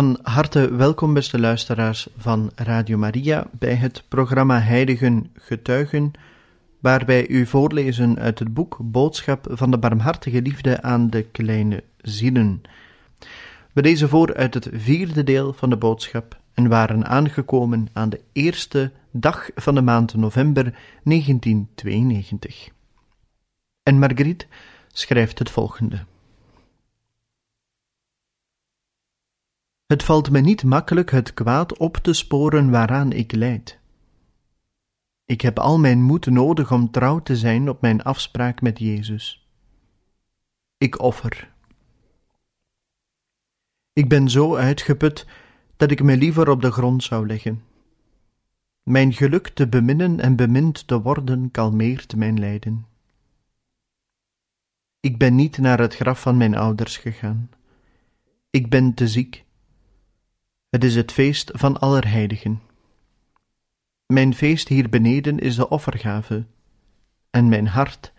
Van harte welkom, beste luisteraars van Radio Maria, bij het programma Heiligen Getuigen, waarbij u voorlezen uit het boek Boodschap van de Barmhartige Liefde aan de Kleine Zielen. We lezen voor uit het vierde deel van de boodschap en waren aangekomen aan de eerste dag van de maand november 1992. En Marguerite schrijft het volgende. Het valt me niet makkelijk het kwaad op te sporen waaraan ik lijd. Ik heb al mijn moed nodig om trouw te zijn op mijn afspraak met Jezus. Ik offer. Ik ben zo uitgeput dat ik me liever op de grond zou leggen. Mijn geluk te beminnen en bemind te worden kalmeert mijn lijden. Ik ben niet naar het graf van mijn ouders gegaan. Ik ben te ziek het is het feest van Allerheiligen. Mijn feest hier beneden is de offergave, en mijn hart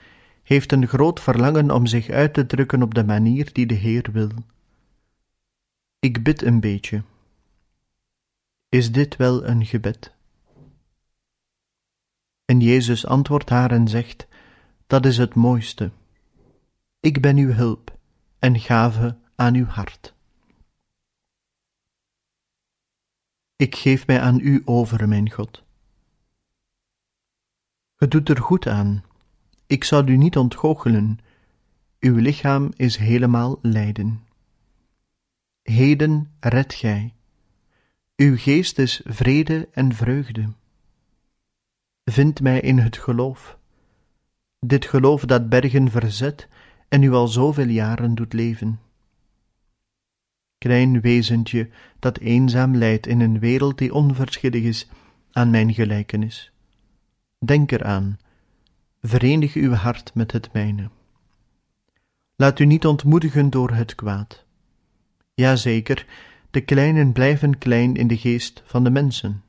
heeft een groot verlangen om zich uit te drukken op de manier die de Heer wil. Ik bid een beetje. Is dit wel een gebed? En Jezus antwoordt haar en zegt: Dat is het mooiste. Ik ben uw hulp en gave aan uw hart. Ik geef mij aan u over, mijn God. Het doet er goed aan. Ik zal u niet ontgoochelen. Uw lichaam is helemaal lijden. Heden red gij. Uw geest is vrede en vreugde. Vind mij in het geloof. Dit geloof dat bergen verzet en u al zoveel jaren doet leven klein wezentje dat eenzaam lijdt in een wereld die onverschillig is aan mijn gelijkenis. Denk eraan, verenig uw hart met het mijne. Laat u niet ontmoedigen door het kwaad. Jazeker, de kleinen blijven klein in de geest van de mensen,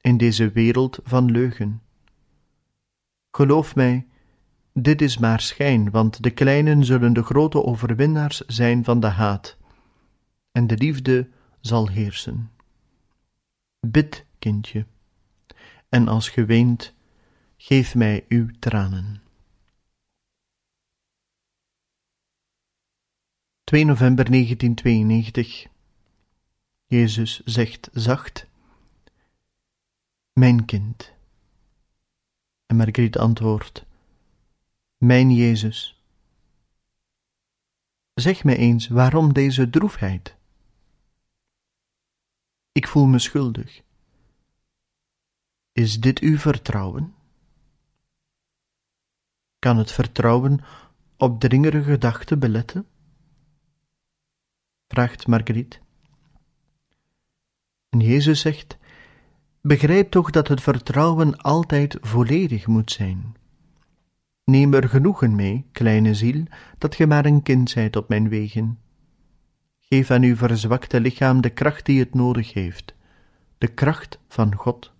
in deze wereld van leugen. Geloof mij, dit is maar schijn, want de kleinen zullen de grote overwinnaars zijn van de haat en de liefde zal heersen. Bid, kindje, en als ge weent, geef mij uw tranen. 2 november 1992 Jezus zegt zacht: Mijn kind. En Margriet antwoordt: Mijn Jezus. Zeg me eens waarom deze droefheid? Ik voel me schuldig. Is dit uw vertrouwen? Kan het vertrouwen op dringere gedachten beletten? vraagt Marguerite. En Jezus zegt: Begrijp toch dat het vertrouwen altijd volledig moet zijn. Neem er genoegen mee, kleine ziel, dat ge maar een kind zijt op mijn wegen. Geef aan uw verzwakte lichaam de kracht die het nodig heeft, de kracht van God.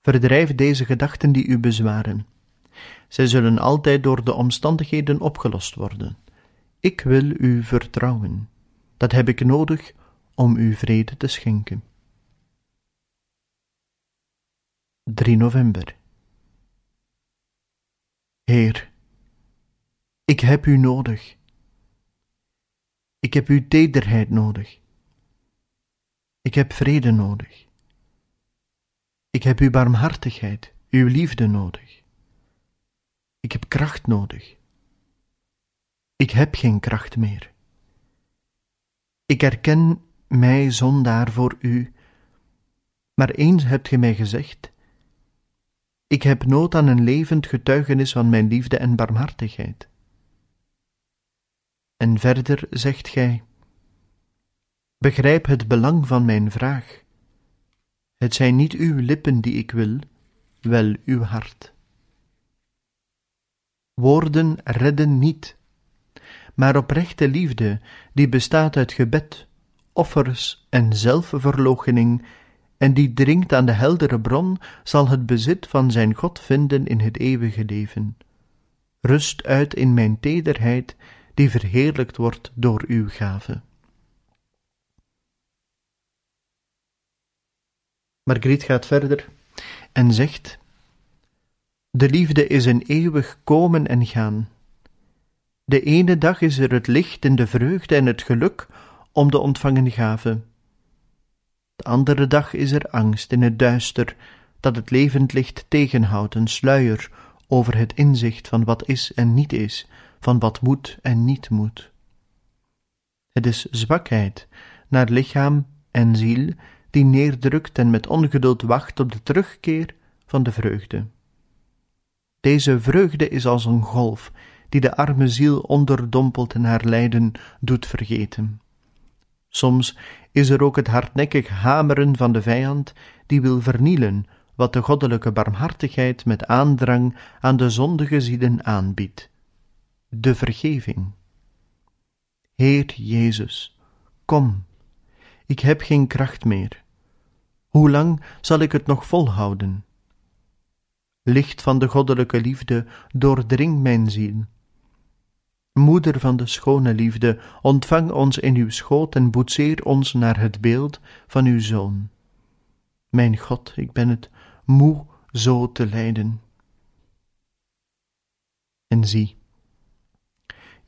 Verdrijf deze gedachten die u bezwaren. Zij zullen altijd door de omstandigheden opgelost worden. Ik wil u vertrouwen. Dat heb ik nodig om u vrede te schenken. 3 november Heer, ik heb u nodig. Ik heb uw tederheid nodig. Ik heb vrede nodig. Ik heb uw barmhartigheid, uw liefde nodig. Ik heb kracht nodig. Ik heb geen kracht meer. Ik erken mij zondaar voor u, maar eens hebt ge mij gezegd: Ik heb nood aan een levend getuigenis van mijn liefde en barmhartigheid. En verder zegt gij: Begrijp het belang van mijn vraag. Het zijn niet uw lippen die ik wil, wel uw hart. Woorden redden niet, maar oprechte liefde, die bestaat uit gebed, offers en zelfverloochening, en die dringt aan de heldere bron, zal het bezit van zijn God vinden in het eeuwige leven. Rust uit in mijn tederheid, die verheerlijkt wordt door uw gave. Margriet gaat verder en zegt: De liefde is een eeuwig komen en gaan. De ene dag is er het licht en de vreugde en het geluk om de ontvangen gave. De andere dag is er angst in het duister dat het levend licht tegenhoudt, een sluier over het inzicht van wat is en niet is, van wat moet en niet moet. Het is zwakheid naar lichaam en ziel die neerdrukt en met ongeduld wacht op de terugkeer van de vreugde. Deze vreugde is als een golf die de arme ziel onderdompelt en haar lijden doet vergeten. Soms is er ook het hardnekkig hameren van de vijand die wil vernielen wat de goddelijke barmhartigheid met aandrang aan de zondige zielen aanbiedt. De vergeving. Heer Jezus, kom, ik heb geen kracht meer. Hoe lang zal ik het nog volhouden? Licht van de goddelijke liefde doordring mijn ziel. Moeder van de schone liefde, ontvang ons in uw schoot en boetseer ons naar het beeld van uw Zoon. Mijn God, ik ben het moe zo te lijden. En zie,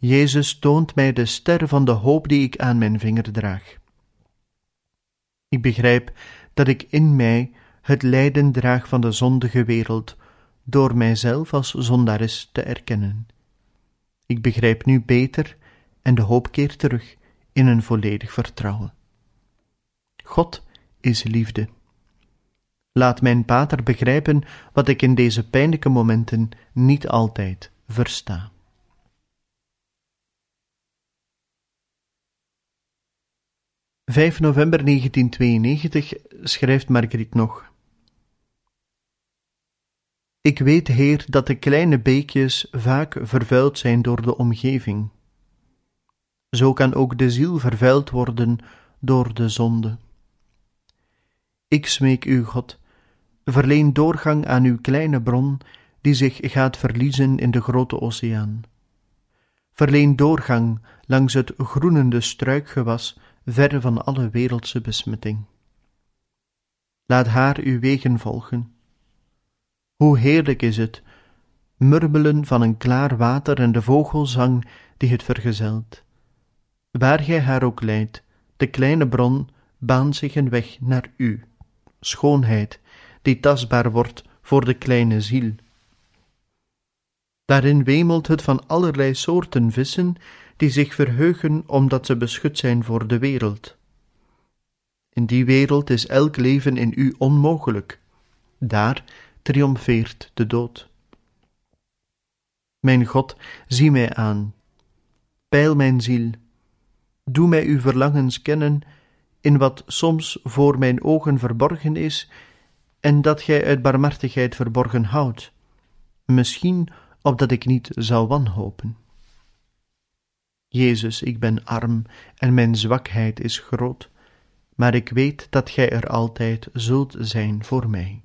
Jezus toont mij de ster van de hoop die ik aan mijn vinger draag. Ik begrijp dat ik in mij het lijden draag van de zondige wereld, door mijzelf als zondares te erkennen. Ik begrijp nu beter en de hoop keert terug in een volledig vertrouwen. God is liefde. Laat mijn pater begrijpen wat ik in deze pijnlijke momenten niet altijd versta. 5 november 1992 schrijft Margriet nog. Ik weet, Heer, dat de kleine beekjes vaak vervuild zijn door de omgeving. Zo kan ook de ziel vervuild worden door de zonde. Ik smeek u, God, verleen doorgang aan uw kleine bron die zich gaat verliezen in de grote oceaan. Verleen doorgang langs het groenende struikgewas verre van alle wereldse besmetting. Laat haar uw wegen volgen. Hoe heerlijk is het, murmelen van een klaar water en de vogelzang die het vergezelt. Waar gij haar ook leidt, de kleine bron baant zich een weg naar u, schoonheid, die tastbaar wordt voor de kleine ziel. Daarin wemelt het van allerlei soorten vissen die zich verheugen omdat ze beschut zijn voor de wereld. In die wereld is elk leven in u onmogelijk. Daar triomfeert de dood. Mijn God, zie mij aan. Peil mijn ziel. Doe mij uw verlangens kennen in wat soms voor mijn ogen verborgen is en dat gij uit barmhartigheid verborgen houdt, misschien opdat ik niet zou wanhopen. Jezus, ik ben arm en mijn zwakheid is groot, maar ik weet dat Gij er altijd zult zijn voor mij.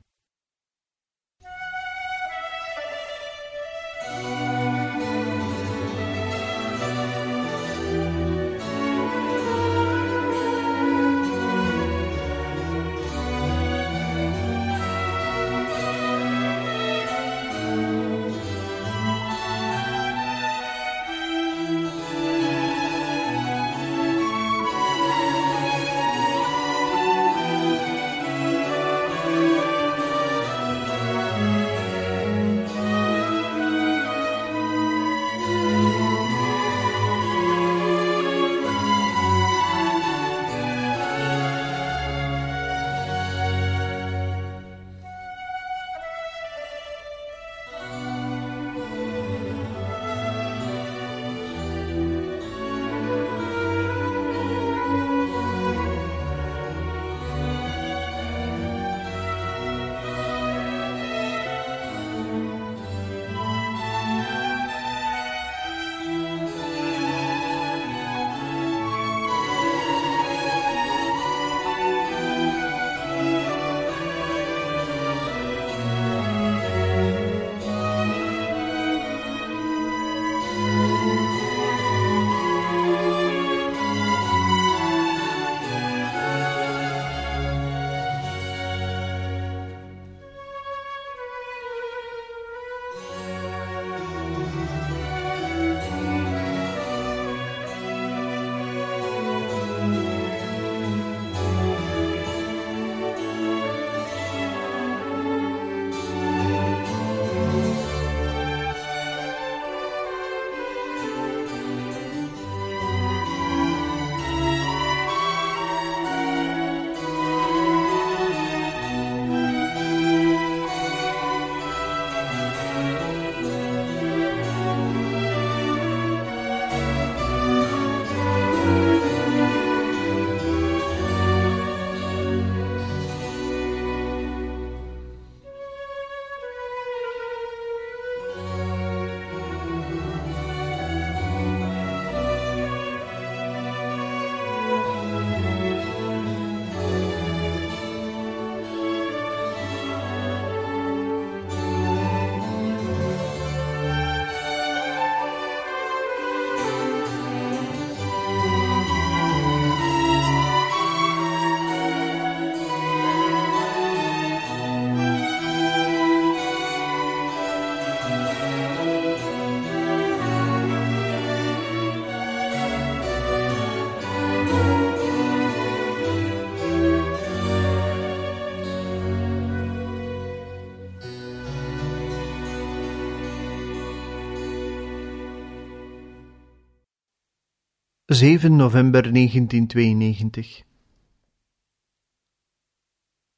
7 november 1992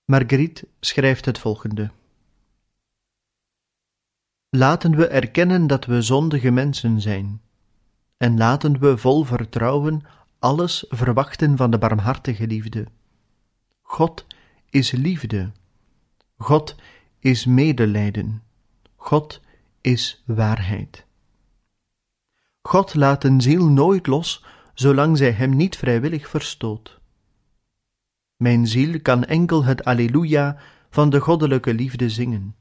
Marguerite schrijft het volgende. Laten we erkennen dat we zondige mensen zijn, en laten we vol vertrouwen alles verwachten van de barmhartige liefde. God is liefde. God is medelijden. God is waarheid. God laat een ziel nooit los zolang zij hem niet vrijwillig verstoot. Mijn ziel kan enkel het Alleluia van de goddelijke liefde zingen.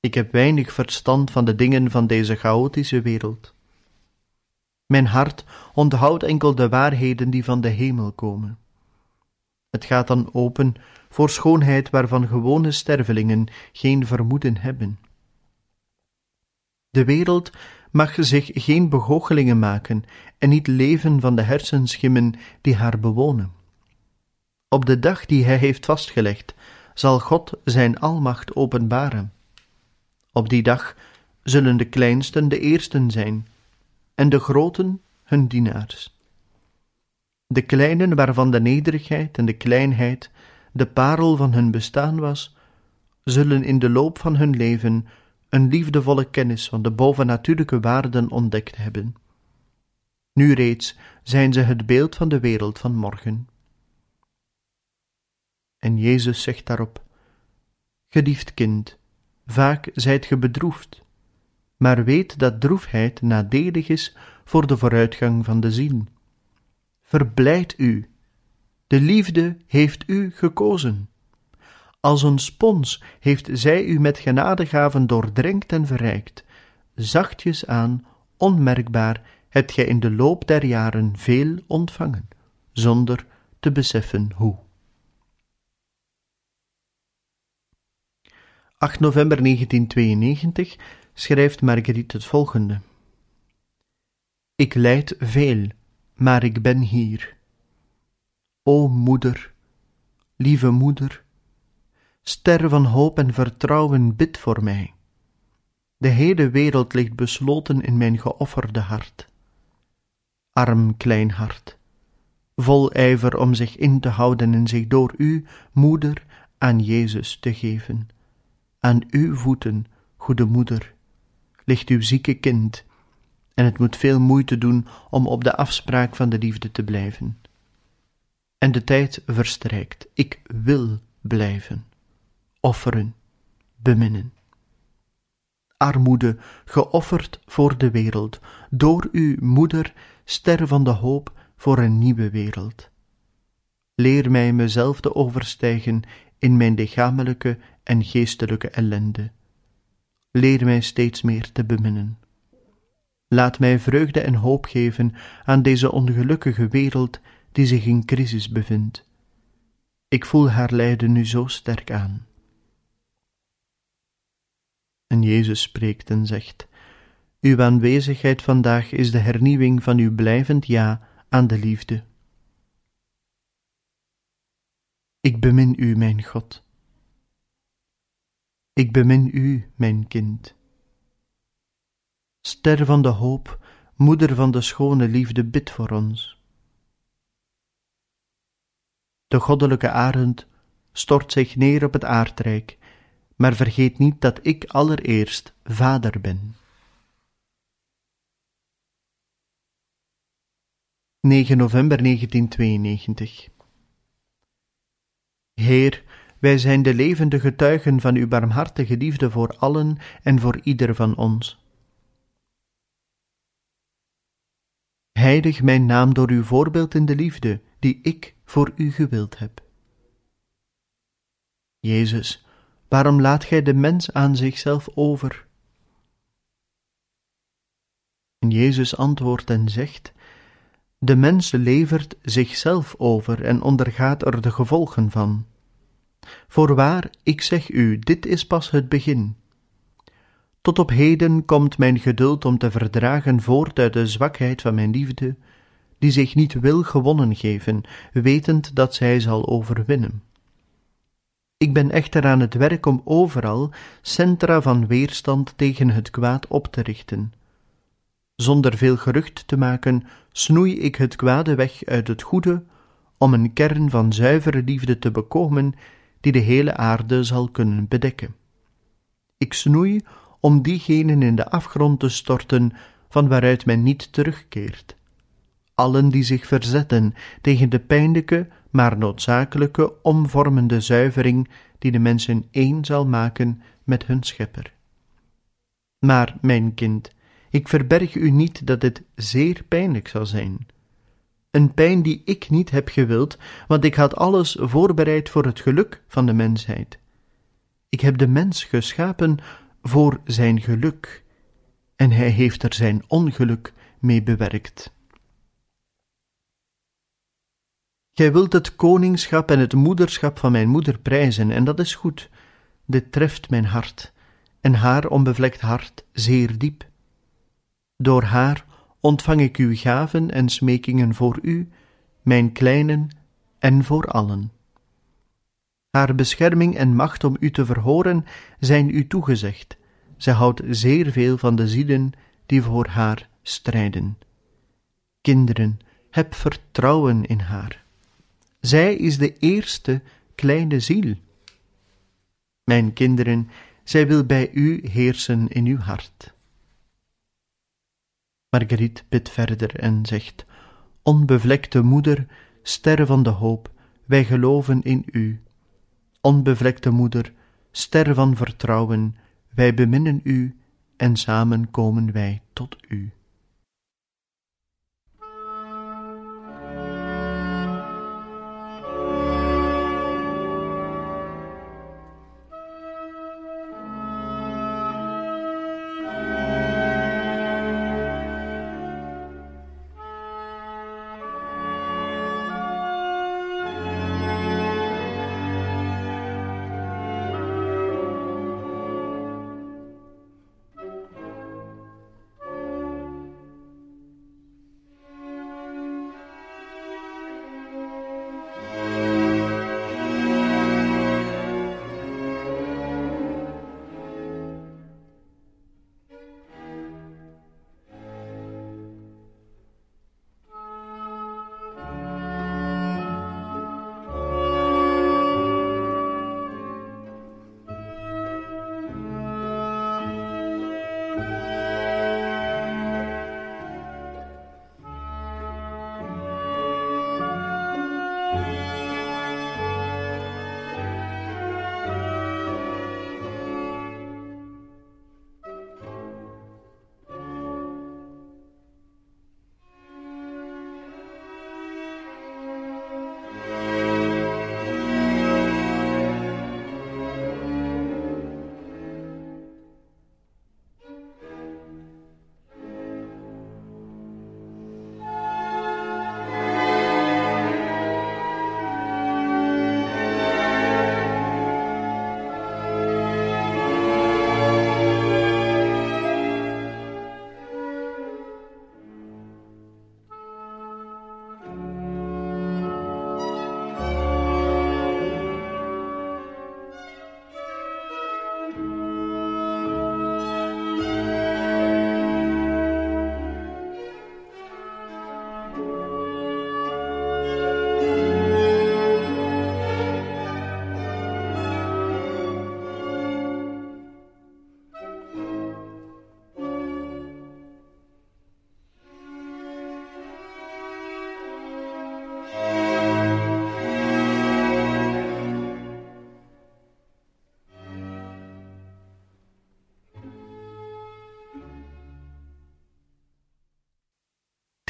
Ik heb weinig verstand van de dingen van deze chaotische wereld. Mijn hart onthoudt enkel de waarheden die van de hemel komen. Het gaat dan open voor schoonheid waarvan gewone stervelingen geen vermoeden hebben. De wereld mag zich geen begoochelingen maken en niet leven van de hersenschimmen die haar bewonen. Op de dag die hij heeft vastgelegd, zal God zijn almacht openbaren. Op die dag zullen de kleinsten de eersten zijn, en de groten hun dienaars. De kleinen waarvan de nederigheid en de kleinheid de parel van hun bestaan was, zullen in de loop van hun leven een liefdevolle kennis van de bovennatuurlijke waarden ontdekt hebben. Nu reeds zijn ze het beeld van de wereld van morgen. En Jezus zegt daarop: Geliefd kind, vaak zijt ge bedroefd, maar weet dat droefheid nadelig is voor de vooruitgang van de ziel. Verblijd u, de liefde heeft u gekozen. Als een spons heeft zij u met genadegaven doordrenkt en verrijkt. Zachtjes aan, onmerkbaar, hebt gij in de loop der jaren veel ontvangen, zonder te beseffen hoe. 8 november 1992 schrijft Marguerite het volgende. Ik lijd veel, maar ik ben hier. O moeder, lieve moeder, ster van hoop en vertrouwen, bid voor mij. De hele wereld ligt besloten in mijn geofferde hart. Arm klein hart, vol ijver om zich in te houden en zich door u, moeder, aan Jezus te geven. Aan uw voeten, goede moeder, ligt uw zieke kind, en het moet veel moeite doen om op de afspraak van de liefde te blijven. En de tijd verstrijkt. Ik wil blijven offeren, beminnen. Armoede, geofferd voor de wereld, door uw moeder, ster van de hoop voor een nieuwe wereld. Leer mij mezelf te overstijgen in mijn lichamelijke en geestelijke ellende. Leer mij steeds meer te beminnen. Laat mij vreugde en hoop geven aan deze ongelukkige wereld die zich in crisis bevindt. Ik voel haar lijden nu zo sterk aan. En Jezus spreekt en zegt: Uw aanwezigheid vandaag is de hernieuwing van uw blijvend ja aan de liefde. Ik bemin u, mijn God. Ik bemin u, mijn kind. Ster van de hoop, moeder van de schone liefde, bid voor ons. De goddelijke arend stort zich neer op het aardrijk maar vergeet niet dat ik allereerst vader ben. 9 november 1992 Heer, wij zijn de levende getuigen van uw barmhartige liefde voor allen en voor ieder van ons. Heilig mijn naam door uw voorbeeld in de liefde die ik voor u gewild heb. Jezus, Waarom laat gij de mens aan zichzelf over? En Jezus antwoordt en zegt: De mens levert zichzelf over en ondergaat er de gevolgen van. Voorwaar, ik zeg u, dit is pas het begin. Tot op heden komt mijn geduld om te verdragen voort uit de zwakheid van mijn liefde, die zich niet wil gewonnen geven, wetend dat zij zal overwinnen. Ik ben echter aan het werk om overal centra van weerstand tegen het kwaad op te richten, Zonder veel gerucht te maken, snoei ik het kwade weg uit het goede, om een kern van zuivere liefde te bekomen, die de hele aarde zal kunnen bedekken. Ik snoei om diegenen in de afgrond te storten, van waaruit men niet terugkeert. Allen die zich verzetten tegen de pijnlijke, maar noodzakelijke omvormende zuivering die de mensen één zal maken met hun schepper. Maar, mijn kind, ik verberg u niet dat dit zeer pijnlijk zal zijn. Een pijn die ik niet heb gewild, want ik had alles voorbereid voor het geluk van de mensheid. Ik heb de mens geschapen voor zijn geluk, en hij heeft er zijn ongeluk mee bewerkt. Gij wilt het koningschap en het moederschap van mijn moeder prijzen, en dat is goed. Dit treft mijn hart, en haar onbevlekt hart zeer diep. Door haar ontvang ik uw gaven en smekingen voor u, mijn kleinen en voor allen. Haar bescherming en macht om u te verhoren zijn u toegezegd. Zij houdt zeer veel van de zielen die voor haar strijden. Kinderen, heb vertrouwen in haar. Zij is de eerste kleine ziel. Mijn kinderen, zij wil bij u heersen in uw hart. Marguerite bidt verder en zegt: Onbevlekte moeder, ster van de hoop, wij geloven in u. Onbevlekte moeder, ster van vertrouwen, wij beminnen u en samen komen wij tot u.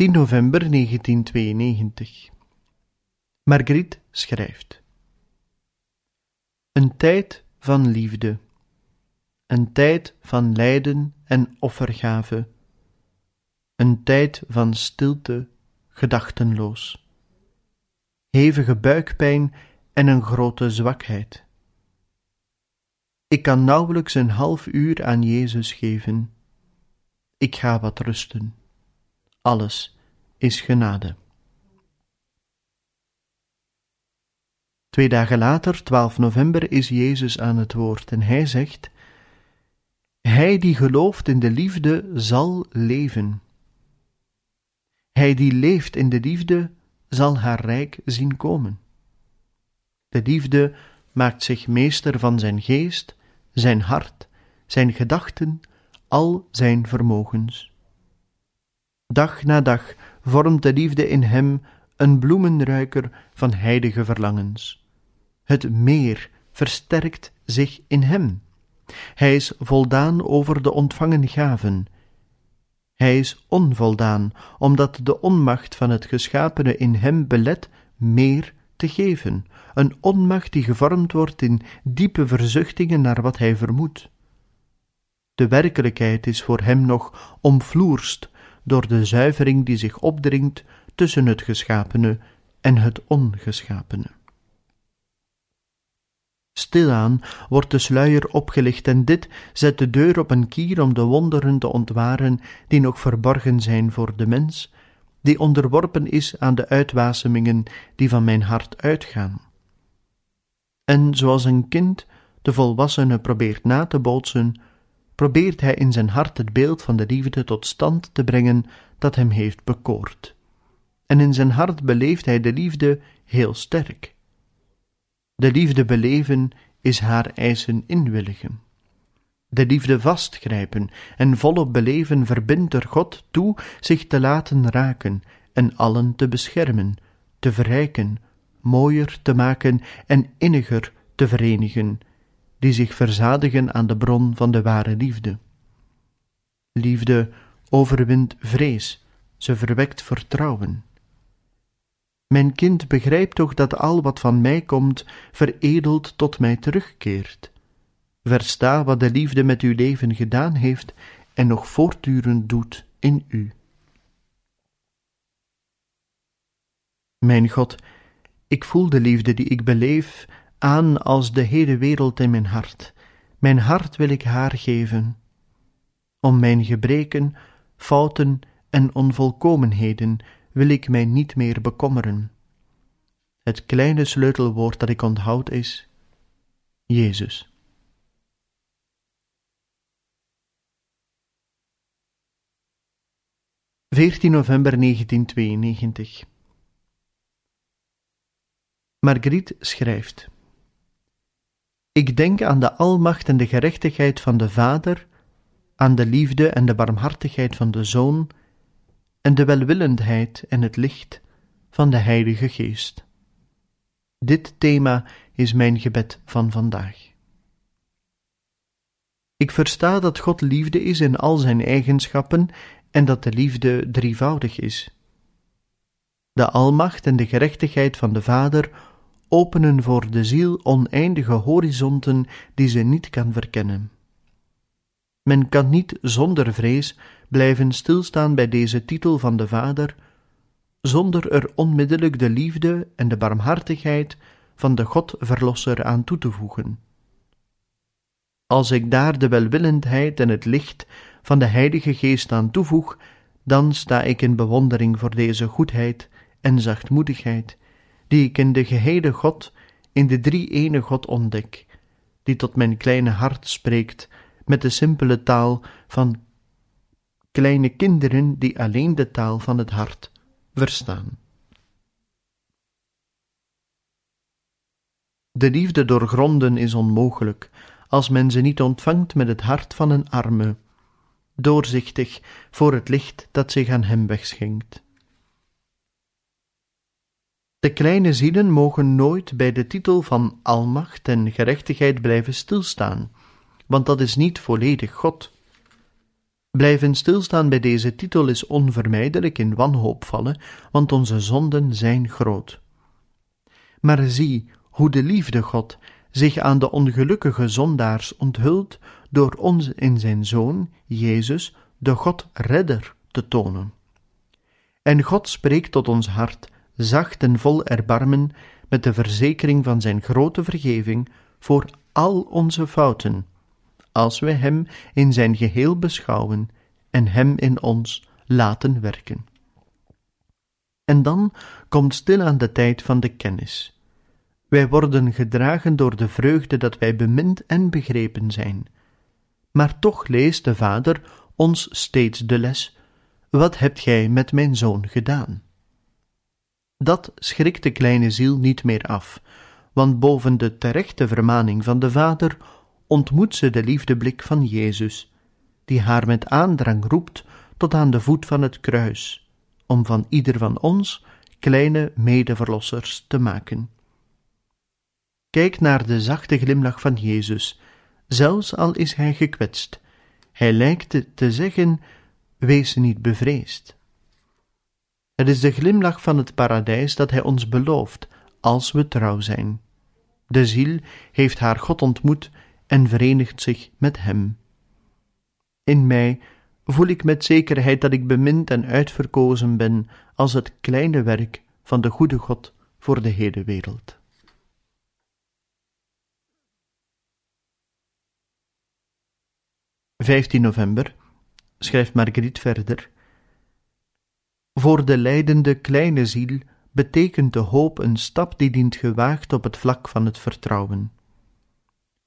10 november 1992. Marguerite schrijft: Een tijd van liefde, een tijd van lijden en offergave, een tijd van stilte, gedachtenloos, hevige buikpijn en een grote zwakheid. Ik kan nauwelijks een half uur aan Jezus geven. Ik ga wat rusten alles is genade. Twee dagen later, 12 november, is Jezus aan het woord en hij zegt: Hij die gelooft in de liefde zal leven. Hij die leeft in de liefde zal haar rijk zien komen. De liefde maakt zich meester van zijn geest, zijn hart, zijn gedachten, al zijn vermogens. Dag na dag vormt de liefde in hem een bloemenruiker van heilige verlangens. Het meer versterkt zich in hem. Hij is voldaan over de ontvangen gaven. Hij is onvoldaan, omdat de onmacht van het geschapene in hem belet meer te geven, een onmacht die gevormd wordt in diepe verzuchtingen naar wat hij vermoedt. De werkelijkheid is voor hem nog omvloerst door de zuivering die zich opdringt tussen het geschapene en het ongeschapene. Stilaan wordt de sluier opgelicht en dit zet de deur op een kier om de wonderen te ontwaren die nog verborgen zijn voor de mens, die onderworpen is aan de uitwasemingen die van mijn hart uitgaan. En zoals een kind de volwassene probeert na te bootsen, probeert hij in zijn hart het beeld van de liefde tot stand te brengen dat hem heeft bekoord. En in zijn hart beleeft hij de liefde heel sterk. De liefde beleven is haar eisen inwilligen. De liefde vastgrijpen en volop beleven verbindt er God toe zich te laten raken en allen te beschermen, te verrijken, mooier te maken en inniger te verenigen, die zich verzadigen aan de bron van de ware liefde. Liefde overwint vrees, ze verwekt vertrouwen. Mijn kind, begrijp toch dat al wat van mij komt, veredeld tot mij terugkeert. Versta wat de liefde met uw leven gedaan heeft en nog voortdurend doet in u. Mijn God, ik voel de liefde die ik beleef aan als de hele wereld in mijn hart. Mijn hart wil ik haar geven. Om mijn gebreken, fouten en onvolkomenheden wil ik mij niet meer bekommeren. Het kleine sleutelwoord dat ik onthoud is Jezus. Veertien november 1992 Marguerite schrijft Ik denk aan de almacht en de gerechtigheid van de Vader, aan de liefde en de barmhartigheid van de Zoon, en de welwillendheid en het licht van de Heilige Geest. Dit thema is mijn gebed van vandaag. Ik versta dat God liefde is in al zijn eigenschappen en dat de liefde drievoudig is. De almacht en de gerechtigheid van de Vader openen voor de ziel oneindige horizonten die ze niet kan verkennen. Men kan niet zonder vrees blijven stilstaan bij deze titel van de Vader, zonder er onmiddellijk de liefde en de barmhartigheid van de God-verlosser aan toe te voegen. Als ik daar de welwillendheid en het licht van de Heilige Geest aan toevoeg, dan sta ik in bewondering voor deze goedheid en zachtmoedigheid, die ik in de gehele God, in de drie-ene God ontdek, die tot mijn kleine hart spreekt met de simpele taal van kleine kinderen die alleen de taal van het hart verstaan. De liefde doorgronden is onmogelijk als men ze niet ontvangt met het hart van een arme, doorzichtig voor het licht dat zich aan hem wegschenkt. De kleine zielen mogen nooit bij de titel van almacht en gerechtigheid blijven stilstaan, want dat is niet volledig God. Blijven stilstaan bij deze titel is onvermijdelijk in wanhoop vallen, want onze zonden zijn groot. Maar zie hoe de liefde God zich aan de ongelukkige zondaars onthult door ons in zijn Zoon, Jezus, de God Redder, te tonen. En God spreekt tot ons hart, zacht en vol erbarmen, met de verzekering van zijn grote vergeving voor al onze fouten, als wij Hem in zijn geheel beschouwen en Hem in ons laten werken. En dan komt stilaan de tijd van de kennis. Wij worden gedragen door de vreugde dat wij bemind en begrepen zijn. Maar toch leest de Vader ons steeds de les: Wat hebt gij met mijn zoon gedaan? Dat schrikt de kleine ziel niet meer af, want boven de terechte vermaning van de vader ontmoet ze de liefdeblik van Jezus, die haar met aandrang roept tot aan de voet van het kruis, om van ieder van ons kleine medeverlossers te maken. Kijk naar de zachte glimlach van Jezus, zelfs al is hij gekwetst. Hij lijkt te zeggen: Wees niet bevreesd. Het is de glimlach van het paradijs dat hij ons belooft, als we trouw zijn. De ziel heeft haar God ontmoet en verenigt zich met hem. In mij voel ik met zekerheid dat ik bemind en uitverkozen ben als het kleine werk van de goede God voor de hele wereld. Vijftien november schrijft Marguerite verder. Voor de lijdende kleine ziel betekent de hoop een stap die dient gewaagd op het vlak van het vertrouwen.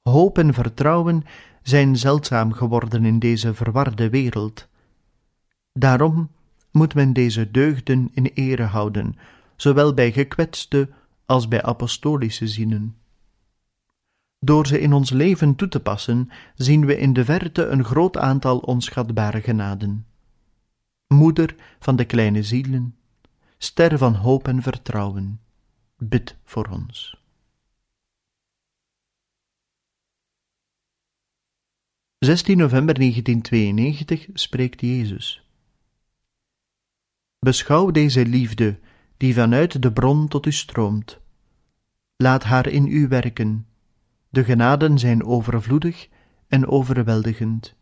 Hoop en vertrouwen zijn zeldzaam geworden in deze verwarde wereld. Daarom moet men deze deugden in ere houden, zowel bij gekwetste als bij apostolische zinnen. Door ze in ons leven toe te passen, zien we in de verte een groot aantal onschatbare genaden. Moeder van de kleine zielen, ster van hoop en vertrouwen, bid voor ons. 16 november 1992 spreekt Jezus. Beschouw deze liefde die vanuit de bron tot u stroomt. Laat haar in u werken. De genaden zijn overvloedig en overweldigend.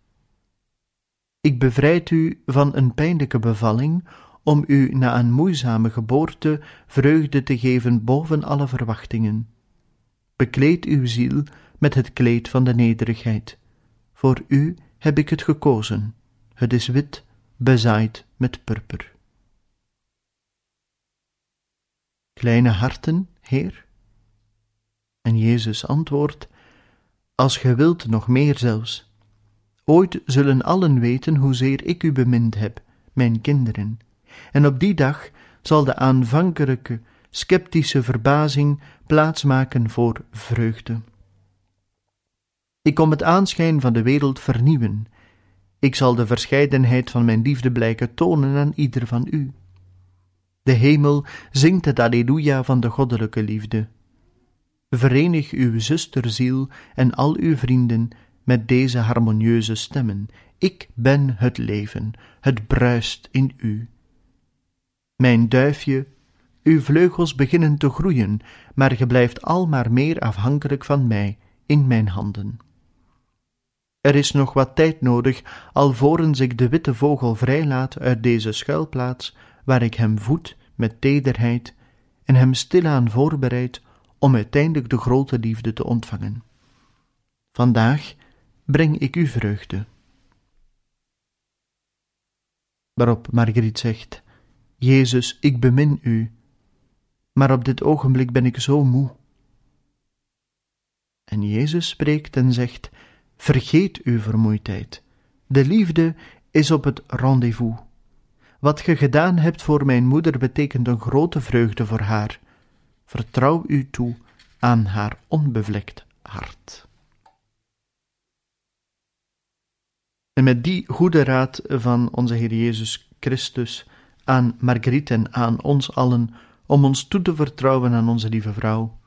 Ik bevrijd u van een pijnlijke bevalling, om u na een moeizame geboorte vreugde te geven boven alle verwachtingen. Bekleed uw ziel met het kleed van de nederigheid. Voor u heb ik het gekozen. Het is wit, bezaaid met purper. Kleine harten, Heer? En Jezus antwoordt: Als ge wilt, nog meer zelfs. Ooit zullen allen weten hoezeer ik u bemind heb, mijn kinderen, en op die dag zal de aanvankelijke, sceptische verbazing plaatsmaken voor vreugde. Ik kom het aanschijn van de wereld vernieuwen. Ik zal de verscheidenheid van mijn liefde blijken tonen aan ieder van u. De hemel zingt het Alleluia van de goddelijke liefde. Verenig uw zusterziel en al uw vrienden met deze harmonieuze stemmen. Ik ben het leven, het bruist in u. Mijn duifje, uw vleugels beginnen te groeien, maar ge blijft al maar meer afhankelijk van mij in mijn handen. Er is nog wat tijd nodig, alvorens ik de witte vogel vrijlaat uit deze schuilplaats, waar ik hem voed met tederheid en hem stilaan voorbereid om uiteindelijk de grote liefde te ontvangen. Vandaag breng ik u vreugde. Waarop Marguerite zegt: Jezus, ik bemin u, maar op dit ogenblik ben ik zo moe. En Jezus spreekt en zegt: Vergeet uw vermoeidheid. De liefde is op het rendezvous. Wat ge gedaan hebt voor mijn moeder betekent een grote vreugde voor haar. Vertrouw u toe aan haar onbevlekt hart. En met die goede raad van onze Heer Jezus Christus aan Marguerite en aan ons allen om ons toe te vertrouwen aan onze lieve vrouw,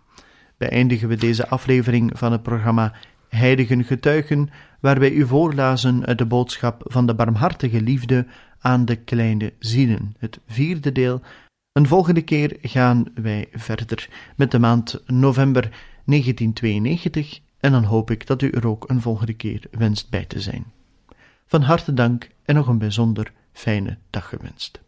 beëindigen we deze aflevering van het programma Heiligen Getuigen, waar wij u voorlazen uit de boodschap van de barmhartige liefde aan de kleine zielen, het vierde deel. Een volgende keer gaan wij verder met de maand november 1992 en dan hoop ik dat u er ook een volgende keer wenst bij te zijn. Van harte dank en nog een bijzonder fijne dag gewenst.